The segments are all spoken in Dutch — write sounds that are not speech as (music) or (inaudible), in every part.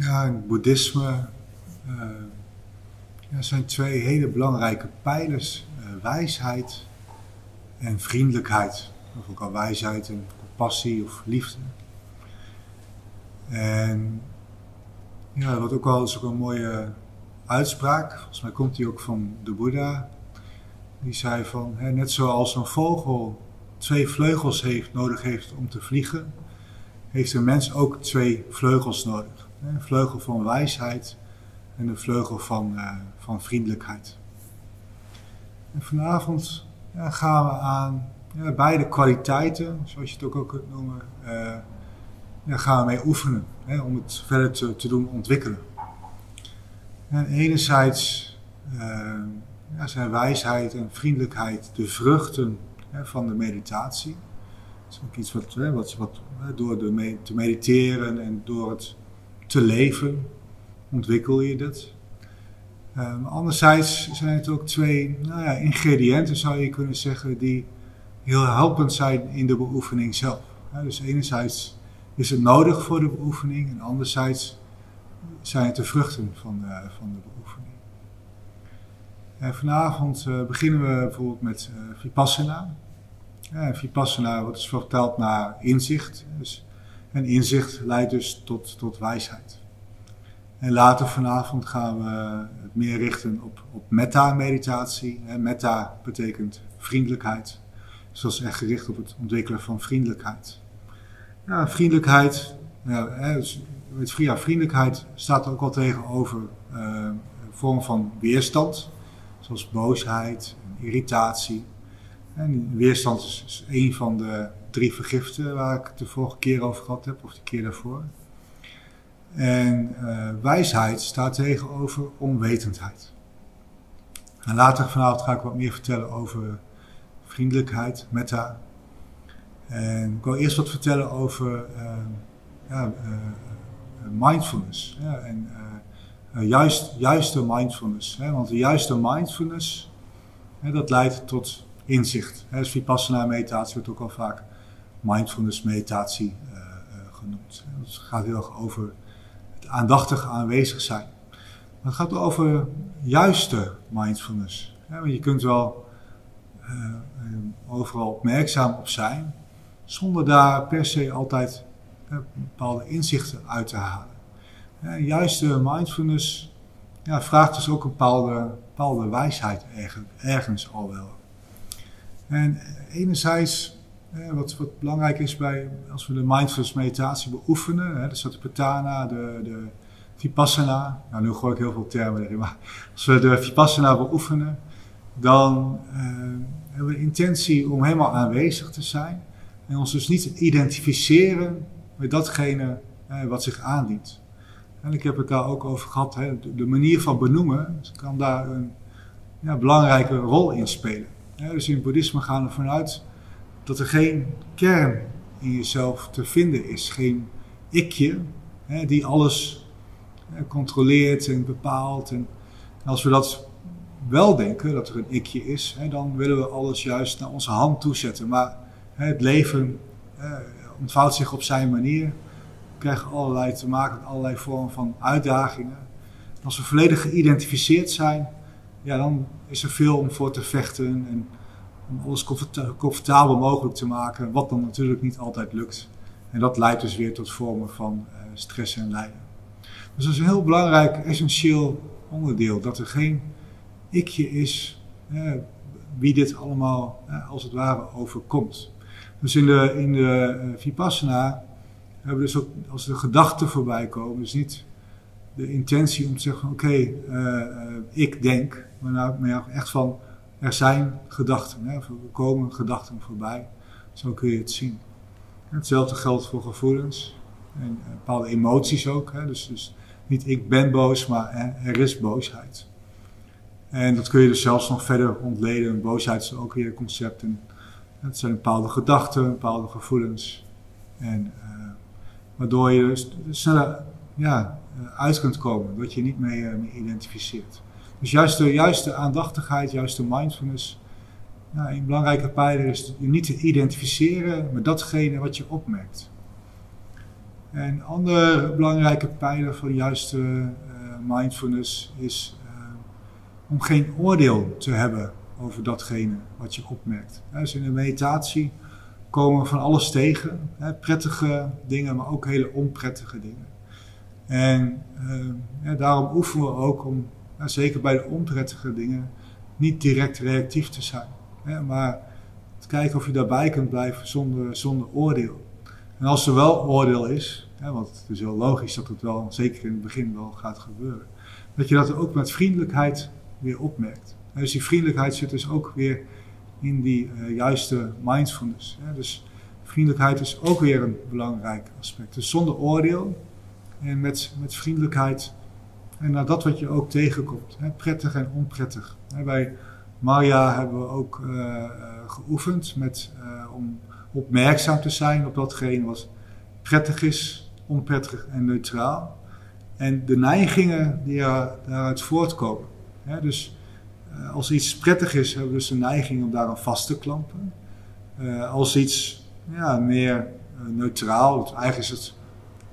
ja, het boeddhisme uh, ja, zijn twee hele belangrijke pijlers: uh, wijsheid en vriendelijkheid. Of ook al wijsheid en compassie of liefde. En ja, wat ook wel is ook een mooie uitspraak. Volgens mij komt die ook van de Boeddha. Die zei van, hè, net zoals een vogel twee vleugels heeft, nodig heeft om te vliegen, heeft een mens ook twee vleugels nodig. Een vleugel van wijsheid en een vleugel van, uh, van vriendelijkheid. En vanavond ja, gaan we aan ja, beide kwaliteiten, zoals je het ook, ook kunt noemen, ja, gaan we mee oefenen hè, om het verder te, te doen ontwikkelen. En enerzijds uh, ja, zijn wijsheid en vriendelijkheid de vruchten hè, van de meditatie. Dat is ook iets wat, wat door de, te mediteren en door het te leven ontwikkel je dat. Um, anderzijds zijn het ook twee nou ja, ingrediënten, zou je kunnen zeggen, die heel helpend zijn in de beoefening zelf. dus enerzijds is het nodig voor de beoefening en anderzijds zijn het de vruchten van de, van de beoefening. En vanavond uh, beginnen we bijvoorbeeld met uh, Vipassana. Vipassana wordt dus verteld naar inzicht. Dus, en inzicht leidt dus tot, tot wijsheid. En later vanavond gaan we het meer richten op, op metta-meditatie. Metta betekent vriendelijkheid. Dus dat is echt gericht op het ontwikkelen van vriendelijkheid. Ja, vriendelijkheid, ja, dus met ja, vriendelijkheid staat ook al tegenover uh, een vorm van weerstand, zoals boosheid irritatie. En weerstand is, is een van de drie vergiften waar ik het de vorige keer over gehad heb, of de keer daarvoor. En uh, wijsheid staat tegenover onwetendheid. En later vanavond ga ik wat meer vertellen over vriendelijkheid, metta. En ik wil eerst wat vertellen over uh, ja, uh, mindfulness. En juist, juiste mindfulness. Hè, want de juiste mindfulness, hè, dat leidt tot inzicht. Hè, dus Vipassana meditatie wordt ook al vaak mindfulness meditatie genoemd. Het gaat heel erg over aandachtig aanwezig zijn. Maar het gaat over juiste mindfulness. want je kunt wel uh, overal opmerkzaam op zijn, zonder daar per se altijd bepaalde inzichten uit te halen. Juiste mindfulness ja, vraagt dus ook een bepaalde, bepaalde wijsheid ergens al wel. En enerzijds wat, wat, belangrijk is bij, als we de mindfulness meditatie beoefenen, hè, de Satipatthana, de, de Vipassana, nou nu gooi ik heel veel termen erin, maar als we de Vipassana beoefenen, dan uh, hebben we de intentie om helemaal aanwezig te zijn en ons dus niet identificeren met datgene wat zich aandient. En ik heb het daar ook over gehad, hè, de, manier van benoemen kan daar een ja, belangrijke rol in spelen. dus in het boeddhisme gaan we vanuit dat er geen kern in jezelf te vinden is. Geen ikje hè, die alles controleert en bepaalt. En als we dat wel denken, dat er een ikje is, hè, dan willen we alles juist naar onze hand toezetten. Maar het leven ontvouwt zich op zijn manier. We krijgen allerlei te maken met allerlei vormen van uitdagingen. als we volledig geïdentificeerd zijn, ja, dan is er veel om voor te vechten. En om alles comfortabel mogelijk te maken, wat dan natuurlijk niet altijd lukt. En dat leidt dus weer tot vormen van uh, stress en lijden. Dus dat is een heel belangrijk, essentieel onderdeel, dat er geen ikje is eh, wie dit allemaal eh, als het ware overkomt. Dus in de, in de uh, Vipassana hebben we dus ook, als de gedachten voorbij komen, dus niet de intentie om te zeggen oké, ik denk, maar nou, maar echt van er zijn gedachten, hè, er komen gedachten voorbij. Zo kun je het zien. Hetzelfde geldt voor gevoelens en eh, bepaalde emoties ook. Hè. Dus, dus niet ik ben boos, maar er is boosheid. En dat kun je dus zelfs nog verder ontleden. Boosheid is ook weer concepten. Het zijn bepaalde gedachten, bepaalde gevoelens. En, uh, waardoor je dus sneller ja, eh, uit kunt komen, dat je niet mee, uh, mee identificeert. Dus juist de juiste aandachtigheid, juist de mindfulness. Een belangrijke pijler is je niet te identificeren met datgene wat je opmerkt. En een andere belangrijke pijler van juiste uh, mindfulness is uh, om geen oordeel te hebben over datgene wat je opmerkt. Dus in de meditatie komen we van alles tegen. Hè, prettige dingen, maar ook hele onprettige dingen. En uh, ja, daarom oefenen we ook om, zeker bij de onprettige dingen, niet direct reactief te zijn. Hè, maar te kijken of je daarbij kunt blijven zonder, zonder oordeel. En als er wel oordeel is, hè, want het is heel logisch dat het wel, zeker in het begin wel gaat gebeuren, dat je dat ook met vriendelijkheid weer opmerkt. Dus die vriendelijkheid zit dus ook weer in die uh, juiste mindfulness. Hè. Dus vriendelijkheid is ook weer een belangrijk aspect. Dus zonder oordeel en met, met vriendelijkheid en naar dat wat je ook tegenkomt. Hè. Prettig en onprettig. Hè, bij Maria hebben we ook uh, geoefend met, uh, om opmerkzaam te zijn op datgene wat prettig is, onprettig en neutraal. En de neigingen die daaruit voortkomen. Hè. Dus als iets prettig is, hebben we dus de neiging om daaraan vast te klampen. Als iets ja, meer neutraal, eigenlijk is het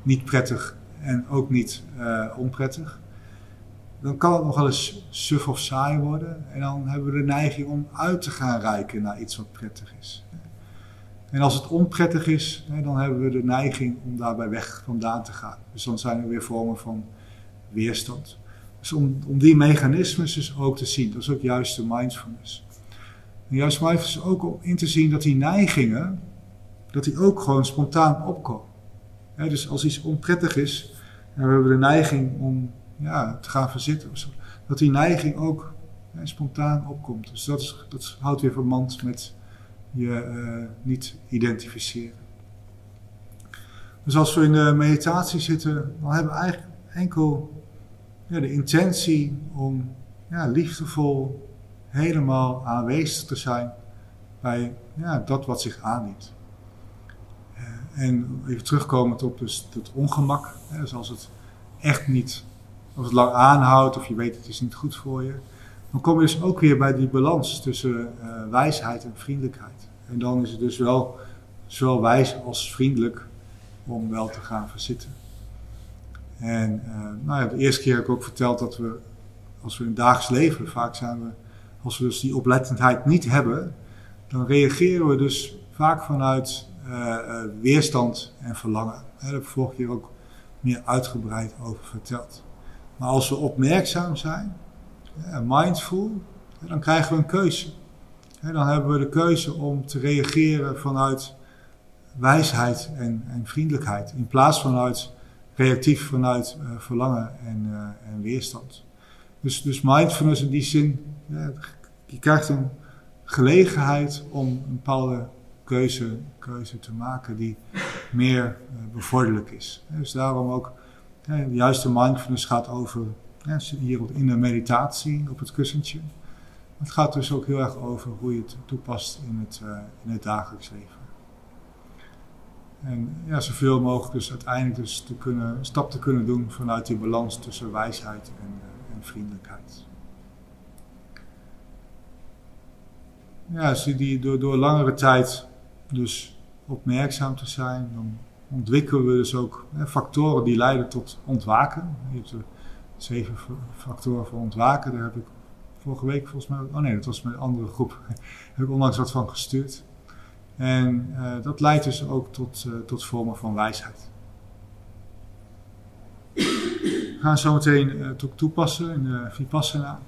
niet prettig en ook niet onprettig, dan kan het nog wel eens suf of saai worden. En dan hebben we de neiging om uit te gaan reiken naar iets wat prettig is. En als het onprettig is, dan hebben we de neiging om daarbij weg vandaan te gaan. Dus dan zijn er weer vormen van weerstand. Dus om, om die mechanismes dus ook te zien, dat is ook juist de mindfulness. En juist mindfulness ook om in te zien dat die neigingen, dat die ook gewoon spontaan opkomen. dus als iets onprettig is, we hebben de neiging om ja, te gaan verzitten, dat die neiging ook spontaan opkomt. Dus dat, is, dat houdt weer verband met je uh, niet identificeren. Dus als we in de meditatie zitten, dan hebben we eigenlijk enkel ja, de intentie om ja, liefdevol helemaal aanwezig te zijn bij ja, dat wat zich aandient. Uh, en even terugkomend op dus het ongemak, hè, dus als het echt niet, als het lang aanhoudt of je weet het is niet goed voor je, dan kom je dus ook weer bij die balans tussen uh, wijsheid en vriendelijkheid. En dan is het dus wel zowel wijs als vriendelijk om wel te gaan verzitten. En uh, nou ja, de eerste keer heb ik ook verteld dat we, als we in het dagelijks leven, vaak zijn we, als we dus die oplettendheid niet hebben, dan reageren we dus vaak vanuit uh, weerstand en verlangen. Daar heb ik vorige keer ook meer uitgebreid over verteld. Maar als we opmerkzaam zijn, mindful, dan krijgen we een keuze. Dan hebben we de keuze om te reageren vanuit wijsheid en, en vriendelijkheid, in plaats vanuit reactief vanuit uh, verlangen en, uh, en, weerstand. Dus, dus mindfulness in die zin, je krijgt een gelegenheid om een bepaalde keuze, keuze te maken die meer uh, bevorderlijk is. Dus daarom ook, de juiste mindfulness gaat over, hier in de meditatie op het kussentje. Het gaat dus ook heel erg over hoe je het toepast in het, in het dagelijks leven. En ja, zoveel mogelijk dus uiteindelijk dus te kunnen, stap te kunnen doen vanuit die balans tussen wijsheid en, uh, en vriendelijkheid. Ja, je die door, door langere tijd dus opmerkzaam te zijn, dan ontwikkelen we dus ook factoren die leiden tot ontwaken. Je hebt er zeven factoren voor ontwaken, daar heb ik vorige week volgens mij, oh nee, dat was met een andere groep, (laughs) heb ik onlangs wat van gestuurd. En uh, dat leidt dus ook tot, uh, tot vormen van wijsheid. We gaan zo meteen uh, toepassen in de Vipassana.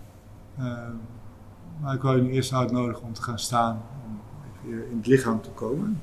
maar ik wil je nu eerst uitnodigen om te gaan staan, om even in het lichaam te komen.